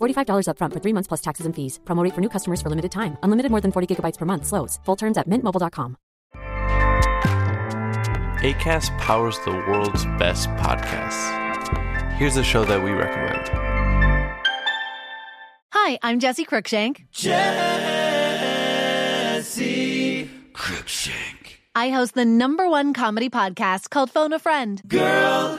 $45 upfront for three months plus taxes and fees. Promo rate for new customers for limited time. Unlimited more than 40 gigabytes per month. Slows. Full terms at mintmobile.com. ACAST powers the world's best podcasts. Here's a show that we recommend. Hi, I'm Jesse Cruikshank. Jesse Cruikshank. I host the number one comedy podcast called Phone a Friend. Girl,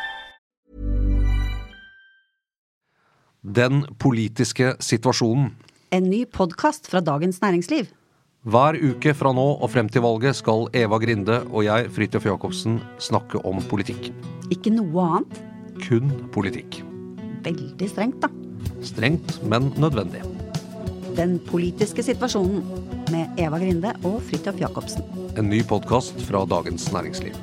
Den politiske situasjonen. En ny podkast fra Dagens Næringsliv. Hver uke fra nå og frem til valget skal Eva Grinde og jeg, Fridtjof Jacobsen, snakke om politikk. Ikke noe annet. Kun politikk. Veldig strengt, da. Strengt, men nødvendig. Den politiske situasjonen med Eva Grinde og Fridtjof Jacobsen. En ny podkast fra Dagens Næringsliv.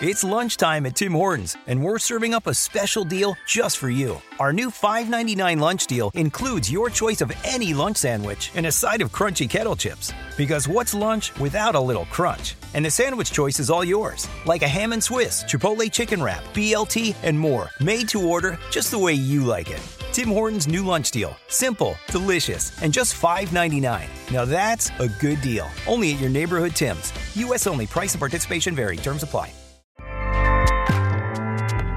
It's lunchtime at Tim Hortons, and we're serving up a special deal just for you. Our new $5.99 lunch deal includes your choice of any lunch sandwich and a side of crunchy kettle chips. Because what's lunch without a little crunch? And the sandwich choice is all yours, like a ham and Swiss, Chipotle chicken wrap, BLT, and more, made to order just the way you like it. Tim Hortons' new lunch deal. Simple, delicious, and just $5.99. Now that's a good deal. Only at your neighborhood Tim's. U.S. only. Price and participation vary. Terms apply.